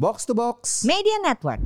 Box to Box. Media Network.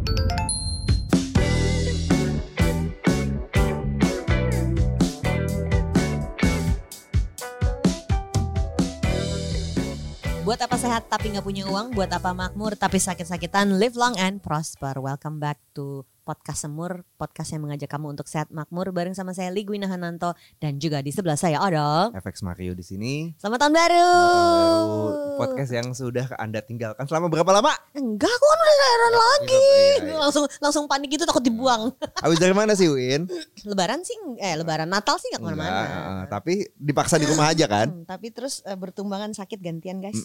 Buat apa sehat tapi nggak punya uang? Buat apa makmur tapi sakit-sakitan? Live long and prosper. Welcome back to podcast Semur, podcast yang mengajak kamu untuk sehat makmur bareng sama saya Ligwina Hananto dan juga di sebelah saya ada FX Mario di sini. Selamat tahun baru. Baru podcast yang sudah Anda tinggalkan selama berapa lama? Enggak, kok udah lebaran lagi. Iya, iya. Langsung langsung panik gitu takut dibuang. Habis dari mana sih Win? lebaran sih eh lebaran Natal sih nggak Enggak, ke mana-mana. eh, tapi dipaksa di rumah aja kan? Hmm, tapi terus eh, bertumbangan sakit gantian guys.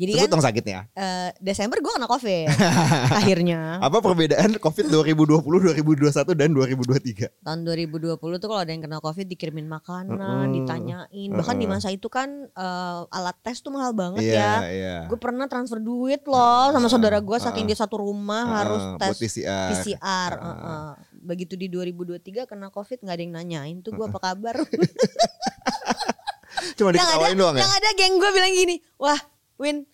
Jadi Sebut kan dong sakitnya. eh, Desember gue kena covid akhirnya. Apa perbedaan COVID 2020, 2021 dan 2023? Tahun 2020 tuh kalau ada yang kena covid dikirimin makanan, Mm-mm. ditanyain. Bahkan di Mm-mm. masa itu kan eh, alat tes tuh mahal banget Iya, ya. iya. Gue pernah transfer duit loh sama saudara gue saking Ah, dia satu rumah Ah, harus buat tes PCR. PCR. Ah. heeh. Begitu di 2023 kena covid nggak ada yang nanyain tuh gue apa kabar. Cuma diketawain doang ya? yang ada geng gue bilang gini, wah Win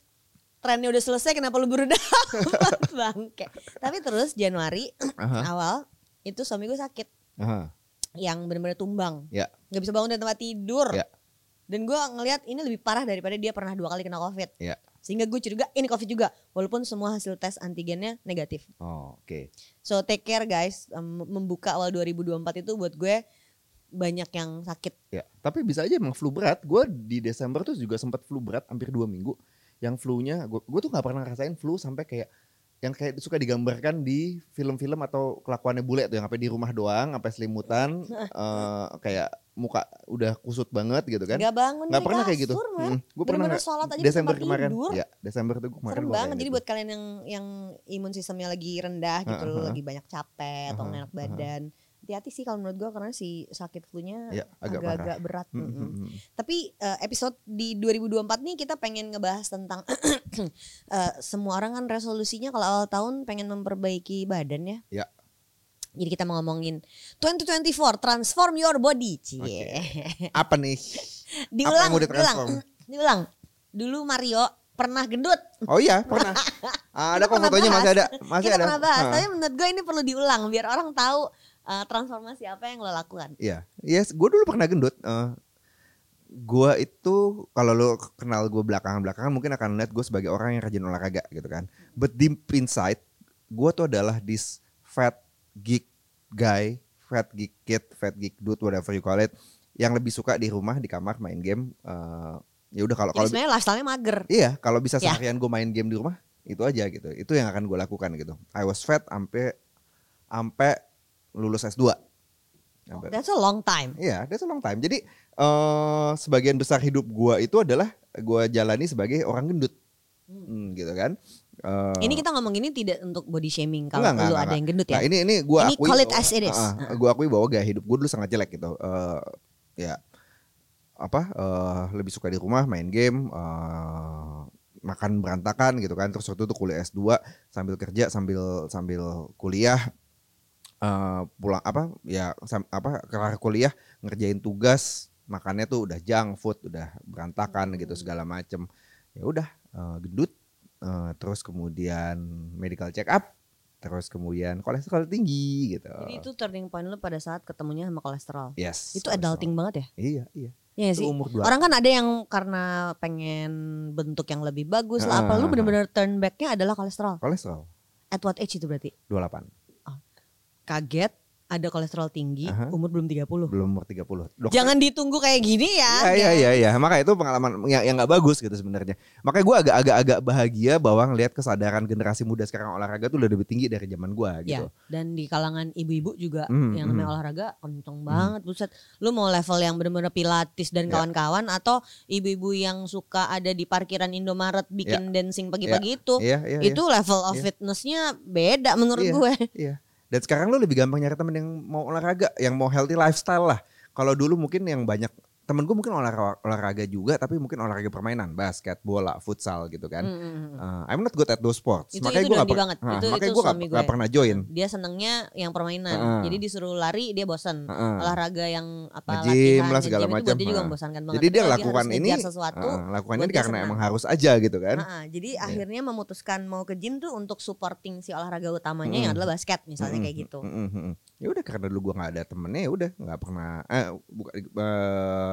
trennya udah selesai kenapa lu baru dapat bangke. Tapi terus Januari Aha, awal itu suami gue sakit aha. yang benar-benar tumbang, Ya, nggak bisa bangun dari tempat tidur. Ya. Dan gue ngelihat ini lebih parah daripada dia pernah dua kali kena covid. ya. Sehingga gue curiga ini covid juga, walaupun semua hasil tes antigennya negatif. Oh, oke. So take care guys, Em, membuka awal 2024 itu buat gue banyak yang sakit. Ya, tapi bisa aja emang flu berat. Gue di Desember tuh juga sempat flu berat hampir dua minggu. Yang flu-nya, gue tuh nggak pernah ngerasain flu sampai kayak yang kayak suka digambarkan di film-film atau kelakuannya bule tuh yang sampai di rumah doang, sampai selimutan, eh, kayak muka udah kusut banget gitu kan. Gak bangun Nggak dari pernah kayak gitu. man. gue pernah sholat aja Desember kemarin. tidur. Ya, Desember tuh kemarin Serem banget. Jadi gitu. buat kalian yang yang imun sistemnya lagi rendah gitu loh, Uh-huh. lagi banyak capek atau Uh-huh, nggak enak badan. Hati-hati sih kalau menurut gue karena si sakit flu-nya Ya, agak agak-agak berat. Hmm, Mm-mm. hmm. Tapi eh, episode di 2024 nih kita pengen ngebahas tentang eh, semua orang kan resolusinya kalau awal tahun pengen memperbaiki badan ya. Ya. Jadi kita mau ngomongin 2024 transform your body. Cie. Apa nih? diulang, Apa diulang. ditransform? Diulang. Dulu Mario pernah gendut. Oh iya, pernah. ada Kita kok fotonya masih ada. Masih kita ada. pernah bahas, Ah. tapi menurut gue ini perlu diulang biar orang tahu eh, transformasi apa yang lo lakukan. Iya, yes, gue dulu pernah gendut. Eh gue itu kalau lo kenal gue belakangan-belakangan mungkin akan lihat gue sebagai orang yang rajin olahraga gitu kan. But deep inside, gue tuh adalah this fat geek guy, fat geek kid, fat geek dude, whatever you call it, yang lebih suka di rumah di kamar main game. Eh ya udah kalau Jadi kalau sebenarnya lifestyle-nya mager. iya kalau bisa Ya. seharian gue main game di rumah itu aja gitu. Itu yang akan gue lakukan gitu. I was fat sampai sampai lulus S2. Sampai- That's a long time. Iya, that's a long time. Jadi eh sebagian besar hidup gua itu adalah gua jalani sebagai orang gendut. Hmm, gitu kan. Eh, Ini kita ngomong ini tidak untuk body shaming kalau Enggak, enggak, lu enggak, ada yang gendut ya. Nah, ini ini gua Ini akui call it as it is. Ah, ah, gua akui bahwa gaya hidup gua dulu sangat jelek gitu. Eh ya apa eh lebih suka di rumah main game eh makan berantakan gitu kan terus waktu itu kuliah S2 sambil kerja sambil sambil kuliah eh pulang apa ya sam- apa kelar kuliah ngerjain tugas makannya tuh udah junk food udah berantakan gitu Hmm. segala macem ya udah eh, gendut eh, terus kemudian medical check up terus kemudian kolesterol tinggi gitu Jadi itu turning point lu pada saat ketemunya sama kolesterol. yes Itu kolesterol. adulting banget ya? iya iya Iya sih. umur Orang kan ada yang karena pengen bentuk yang lebih bagus lah. Apa lu bener-bener turn back-nya adalah kolesterol. kolesterol At what age itu berarti? 28 Kaget ada kolesterol tinggi, Aha. umur belum 30. belum umur 30 Dokter- Jangan ditunggu kayak gini ya. Iya iya iya iya. Makanya itu pengalaman yang yang nggak bagus gitu sebenarnya. Makanya gue agak agak agak bahagia bahwa ngelihat kesadaran generasi muda sekarang olahraga tuh udah lebih tinggi dari zaman gue Ya, gitu. dan di kalangan ibu-ibu juga Hmm, yang namanya hmm. olahraga kenceng banget buset. Lu mau level yang bener-bener pilatis dan Ya. kawan-kawan atau ibu-ibu yang suka ada di parkiran Indomaret bikin dancing pagi-pagi itu. Iya iya. itu level of Iya. fitnessnya beda menurut Iya. gue. Iya. Dan sekarang lu lebih gampang nyari temen yang mau olahraga, yang mau healthy lifestyle lah. Kalau dulu mungkin yang banyak temen gue mungkin olahraga, olahraga juga tapi mungkin olahraga permainan basket bola futsal gitu kan Mm, mm, mm. Uh, I'm not good at those sports Itu- makanya itu gue gak, banget. Nah, Itu- makanya itu gue gak, suami gak gue. pernah join Dia senengnya yang permainan. Heeh. Jadi disuruh lari dia bosan. Heeh. Olahraga yang apa Nge-gym latihan, lah segala macam. dia juga membosankan banget. Jadi dia lakukan ini, sesuatu. Uh, lakukannya karena senang. emang harus aja gitu kan Heeh, jadi Iya. akhirnya memutuskan mau ke gym tuh untuk supporting si olahraga utamanya yang Mm-mm. adalah basket misalnya Mm-mm, kayak gitu. mm-mm, mm-mm. Ya udah karena dulu gue nggak ada temennya ya udah nggak pernah eh buka- eh,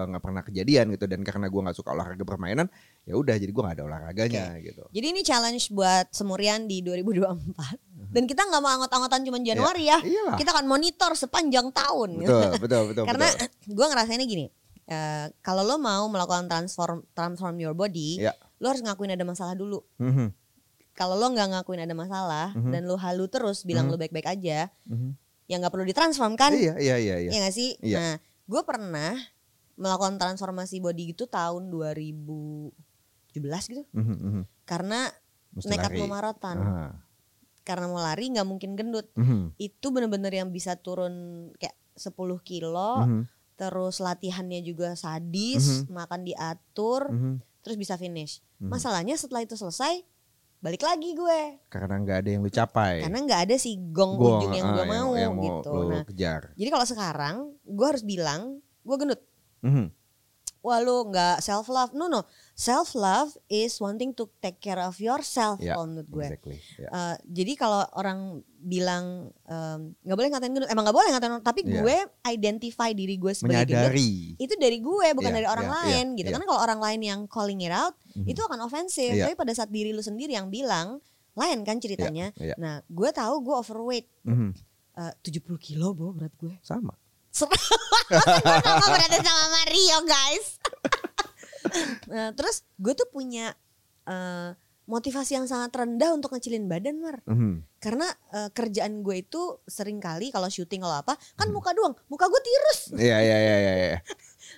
nggak pernah kejadian gitu dan karena gue nggak suka olahraga permainan ya udah jadi gue nggak ada olahraganya gitu Jadi ini challenge buat Semurian di 2024. Dan kita nggak mau anggot-anggotan cuma Januari ya. iyalah Kita akan monitor sepanjang tahun. betul betul betul Karena gue ngerasainnya gini. eh, kalau lo mau melakukan transform transform your body, Ya. lo harus ngakuin ada masalah dulu. Mhm, Kalau lo nggak ngakuin ada masalah Mhm. dan lo halu terus bilang Mhm. lo baik-baik aja, mhm. Ya nggak perlu ditransform kan? iya iya iya iya Iya gak sih? Iya. Nah, gue pernah melakukan transformasi body gitu tahun 2017 gitu. Mhm, mhm. Karena Mesti nekat lari. mau maraton. Aha, Karena mau lari nggak mungkin gendut. mhm, Itu bener-bener yang bisa turun kayak 10 kilo. mhm, Terus latihannya juga sadis. Makan diatur. mhm, Terus bisa finish. mhm. Masalahnya setelah itu selesai. Balik lagi gue. karena nggak ada yang lu capai Karena nggak ada si gong, Gong, ujung yang ah, gue mau, yang mau gitu. lu Nah, kejar jadi kalau sekarang gue harus bilang gue gendut. Mhm, wah lu nggak self love no no. Self love is wanting to take care of yourself Ya, kalau menurut gue. exactly. Ya. Eh, jadi kalau orang bilang nggak boleh ngatain gendut. Emang nggak boleh ngatain orang tapi Iya. gue identify diri gue sebagai gendut menyadari. itu dari gue bukan Iya, dari orang iya, lain iya, gitu iya. karena kalau orang lain yang calling it out Mhm. itu akan ofensif Iya. tapi pada saat diri lu sendiri yang bilang lain kan ceritanya. Iya, iya. nah gue tahu gue overweight. Mhm, eh, 70 kilo bo berat gue. Sama sama berada sama Mario guys. nah, terus gue tuh punya eh, motivasi yang sangat rendah untuk ngecilin badan Mar. Mhm, Karena eh, kerjaan gue itu sering kali kalau syuting kalau apa kan Hmm. muka doang, muka gue tirus. Iya iya iya iya.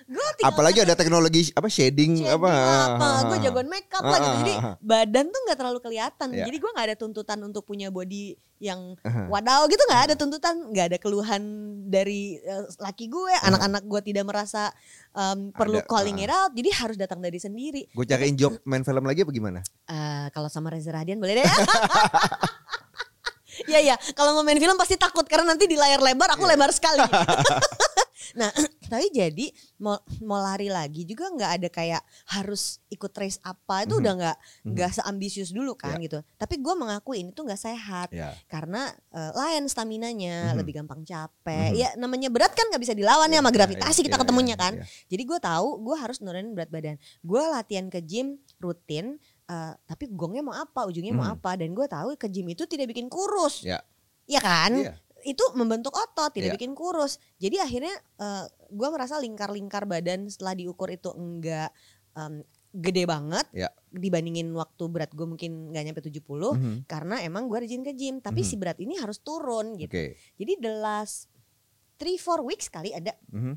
Gue Apalagi ada teknologi apa shading, shading apa? apa, gue jagoan makeup lah gitu. Jadi badan tuh nggak terlalu kelihatan. Iya. Jadi gue nggak ada tuntutan untuk punya body yang wadaw gitu nggak ada tuntutan, nggak ada keluhan dari eh, laki gue, anak-anak gue tidak merasa em, perlu Ada, calling ah. it out. Jadi harus datang dari sendiri. Gue cariin job main film lagi apa gimana? Eh, kalau sama Reza Radian boleh deh. Iya ya, kalau mau main film pasti takut karena nanti di layar lebar aku Iya. lebar sekali. nah, tapi jadi mau mau lari lagi juga nggak ada kayak harus ikut race apa itu Mhm. udah nggak Mhm. nggak seambisius dulu kan gitu. Tapi gue mengakui ini tuh nggak sehat Ya. karena eh, lain staminanya Mhm. lebih gampang capek. Mhm. Ya namanya berat kan nggak bisa dilawan ya sama gravitasi kita Iya, ketemunya iya, kan. iya. Jadi gue tahu gue harus nurunin berat badan. Gue latihan ke gym rutin, eh, tapi gongnya mau apa, ujungnya mau Hmm. apa. Dan gue tahu ke gym itu tidak bikin kurus, Ya. ya kan? Iya. Itu membentuk otot, tidak Iya. bikin kurus. Jadi akhirnya gue merasa lingkar-lingkar badan setelah diukur itu enggak em, gede banget Iya. dibandingin waktu berat gue mungkin nggak nyampe 70 Mhm, karena emang gue rajin ke gym. Tapi Mhm. si berat ini harus turun gitu. Oke. Jadi the last 3-4 weeks kali ada Mhm.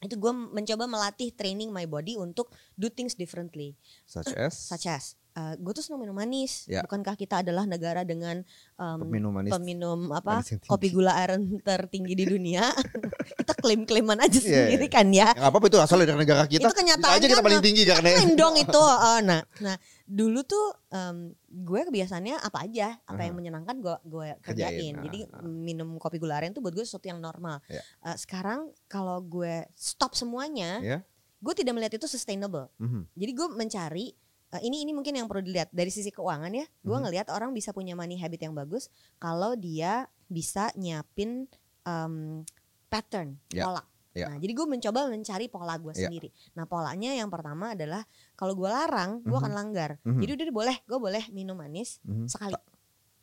itu gue mencoba melatih training my body untuk do things differently Such as such as gue tuh senang minum manis Ya. bukankah kita adalah negara dengan um, peminum manis. peminum apa manis kopi gula aren tertinggi di dunia kita klaim klaiman aja Iya, sendiri iya. kan ya Nggak apa-apa itu asal dari negara kita. Itu kenyataannya Kita aja kita paling tinggi karena dong itu Eh, nah nah dulu tuh em, gue kebiasaannya apa aja apa yang menyenangkan gue gue Kerjain, kerjain jadi ah, ah. minum kopi gula aren tuh buat gue sesuatu yang normal Ya. Eh, sekarang kalau gue stop semuanya Ya. gue tidak melihat itu sustainable Mhm. Jadi gue mencari eh, ini ini mungkin yang perlu dilihat dari sisi keuangan ya. Gue Mhm. ngelihat orang bisa punya money habit yang bagus kalau dia bisa nyiapin em, pattern Ya, pola. ya. Nah, jadi gue mencoba mencari pola gue Ya. sendiri. Nah, polanya yang pertama adalah kalau gue larang, gue Mhm. akan langgar. Mhm. Jadi udah boleh, gue boleh minum manis Mhm. sekali.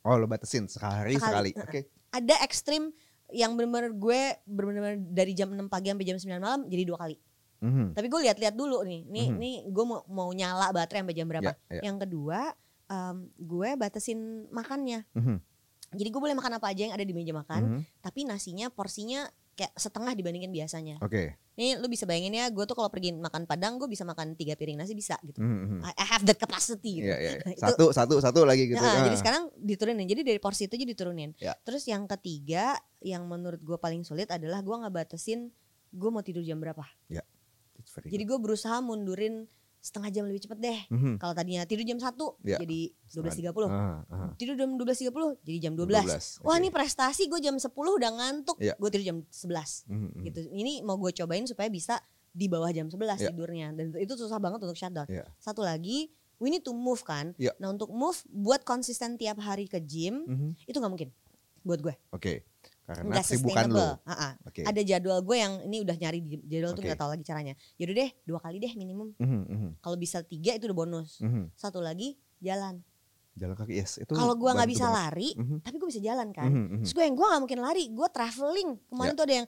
Oh lo batasin sekali Sekali. sekali. Oke. Ada ekstrim yang benar-benar gue benar-benar dari jam 6 pagi sampai jam 9 malam jadi dua kali. Mhm. Tapi gue lihat-lihat dulu nih, nih, Mhm. nih gue mau mau nyala baterai sampai jam berapa. Ya, ya. Yang kedua, em, gue batasin makannya. Mhm. Jadi gue boleh makan apa aja yang ada di meja makan, Mhm. tapi nasinya porsinya kayak setengah dibandingin biasanya. Oke. Nih lu bisa bayangin ya, gue tuh kalau pergi makan padang, gue bisa makan tiga piring nasi bisa gitu. Mhm, mhm. I have the capacity. Gitu. Iya, iya. Itu- Satu, satu, satu lagi gitu. Nah, Ah. jadi sekarang diturunin. Jadi dari porsi itu aja diturunin. Ya. Terus yang ketiga, yang menurut gue paling sulit adalah gue nggak batasin gue mau tidur jam berapa. It's very Jadi gue berusaha mundurin setengah jam lebih cepet deh. good. Mhm. Kalau tadinya tidur jam 1 Ya. jadi 12.30. Ah, ah. Tidur jam 12.30 jadi jam 12. 12, Wah oke. ini prestasi gue jam 10 udah ngantuk. Iya. Gue tidur jam 11 Mhm, mhm. gitu. Ini mau gue cobain supaya bisa di bawah jam 11 Iya. tidurnya. Dan itu susah banget untuk shutdown. Iya. Satu lagi, we need to move kan. Iya. Nah untuk move buat konsisten tiap hari ke gym Mhm. itu nggak mungkin buat gue. Oke. Karena Nggak kesibukan sustainable. Ah, ah. Oke. Ada jadwal gue yang ini udah nyari jadwal tuh Oke. nggak tahu lagi caranya. Yaudah deh dua kali deh minimum. Mhm, mhm, Kalau bisa tiga itu udah bonus. mhm. Satu lagi jalan. Jalan kaki yes itu. Kalau gue nggak bisa banget. lari, Mhm, tapi gue bisa jalan kan. mhm, mhm. Terus gue yang gue gak mungkin lari, gue traveling. Kemarin Ya. tuh ada yang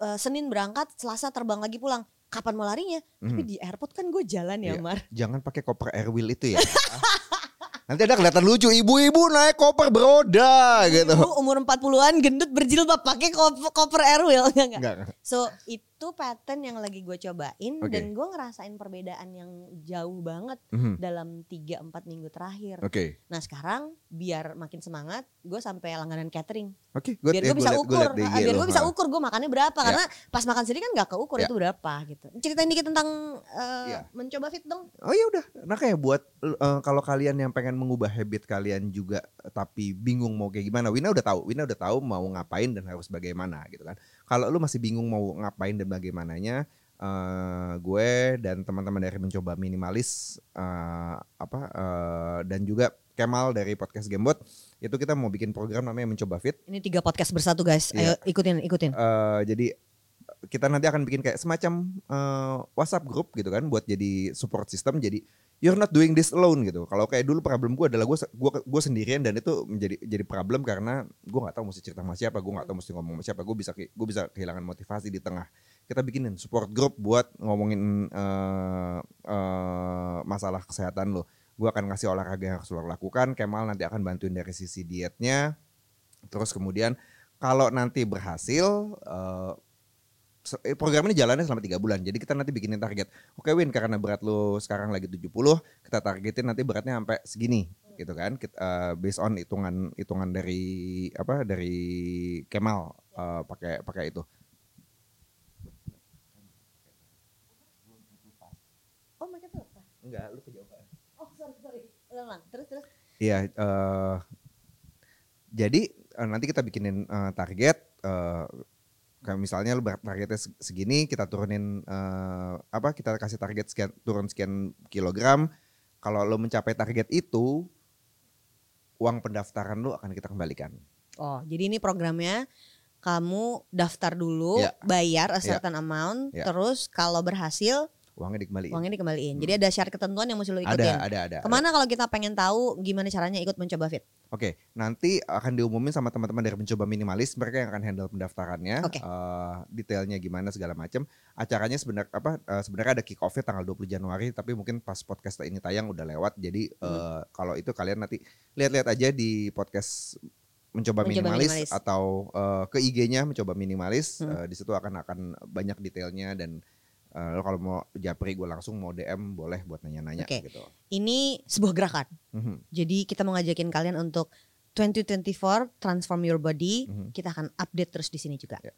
eh, Senin berangkat, Selasa terbang lagi pulang. Kapan mau larinya? Tapi Mhm. di airport kan gue jalan ya, Iya. Mar. Jangan pakai koper air wheel itu ya. Nanti ada kelihatan lucu ibu-ibu naik koper beroda gitu. Ibu umur 40-an gendut berjilbab pakai koper, koper airwheel enggak, enggak. Enggak. So itu pattern yang lagi gue cobain Oke. dan gue ngerasain perbedaan yang jauh banget Mhm. dalam 3-4 minggu terakhir. Oke. Nah sekarang biar makin semangat gue sampai langganan catering. Oke, good. biar Ya, gue bisa gua liat- gua ukur, liat IG biar gue bisa ukur gue makannya berapa Ya. karena pas makan sendiri kan nggak keukur Ya. itu berapa gitu. Ceritain dikit tentang eh, Ya. mencoba fit dong. Oh ya udah, nah kayak buat eh, kalau kalian yang pengen mengubah habit kalian juga eh, tapi bingung mau kayak gimana, Wina udah tahu, Wina udah tahu mau ngapain dan harus bagaimana gitu kan. Kalau lu masih bingung mau ngapain dan bagaimananya, eh, gue dan teman-teman dari mencoba minimalis eh, apa eh, dan juga Kemal dari podcast Gamebot itu kita mau bikin program namanya mencoba fit. Ini tiga podcast bersatu guys. Ayo Iya. ikutin ikutin. Eh, jadi kita nanti akan bikin kayak semacam eh, WhatsApp group gitu kan buat jadi support system jadi you're not doing this alone gitu. Kalau kayak dulu problem gue adalah gue gua gue sendirian dan itu menjadi jadi problem karena gue nggak tahu mesti cerita sama siapa, gue nggak tahu mesti ngomong sama siapa, gue bisa gue bisa kehilangan motivasi di tengah. Kita bikinin support group buat ngomongin eh, eh, masalah kesehatan lo. Gue akan ngasih olahraga yang harus lo lakukan. Kemal nanti akan bantuin dari sisi dietnya. Terus kemudian kalau nanti berhasil eh, program ini jalannya selama tiga bulan. Jadi kita nanti bikinin target. Oke Win karena berat lo sekarang lagi 70, kita targetin nanti beratnya sampai segini gitu kan. Kita, eh, based on hitungan hitungan dari apa dari Kemal eh, pakai pakai itu. Oh mereka tuh apa? Enggak, lu kejauhan. Oh sorry sorry. Ulang ulang. Terus terus. Iya, eh jadi eh, nanti kita bikinin eh, target eh kayak misalnya lu targetnya se- segini, kita turunin eh, apa? Kita kasih target sekian turun sekian kilogram. Kalau lo mencapai target itu, uang pendaftaran lu akan kita kembalikan. Oh jadi ini programnya kamu daftar dulu, Ya. bayar a Ya. certain amount, Ya. terus kalau berhasil Uangnya dikembalikan. uangnya dikembaliin. Jadi Hmm. ada syarat ketentuan yang mesti lo ada, ikutin. ada, ada. Ke mana kalau kita pengen tahu gimana caranya ikut mencoba fit? Oke, nanti akan diumumin sama teman-teman dari mencoba minimalis, mereka yang akan handle pendaftarannya, Oke. eh, detailnya gimana segala macam. Acaranya sebenarnya apa? eh, sebenarnya ada kick off-nya tanggal 20 Januari, tapi mungkin pas podcast ini tayang udah lewat. Jadi Hmm. eh, kalau itu kalian nanti lihat-lihat aja di podcast mencoba, Mencoba minimalis, Minimalis. atau eh, ke IG-nya mencoba minimalis. Hmm. Eh, di situ akan akan banyak detailnya dan eh, lo kalau mau japri gue langsung mau DM boleh buat nanya-nanya Oke. gitu. Ini sebuah gerakan. Mhm. Jadi kita mau ngajakin kalian untuk 2024 transform your body. Mhm. Kita akan update terus di sini juga. Ya.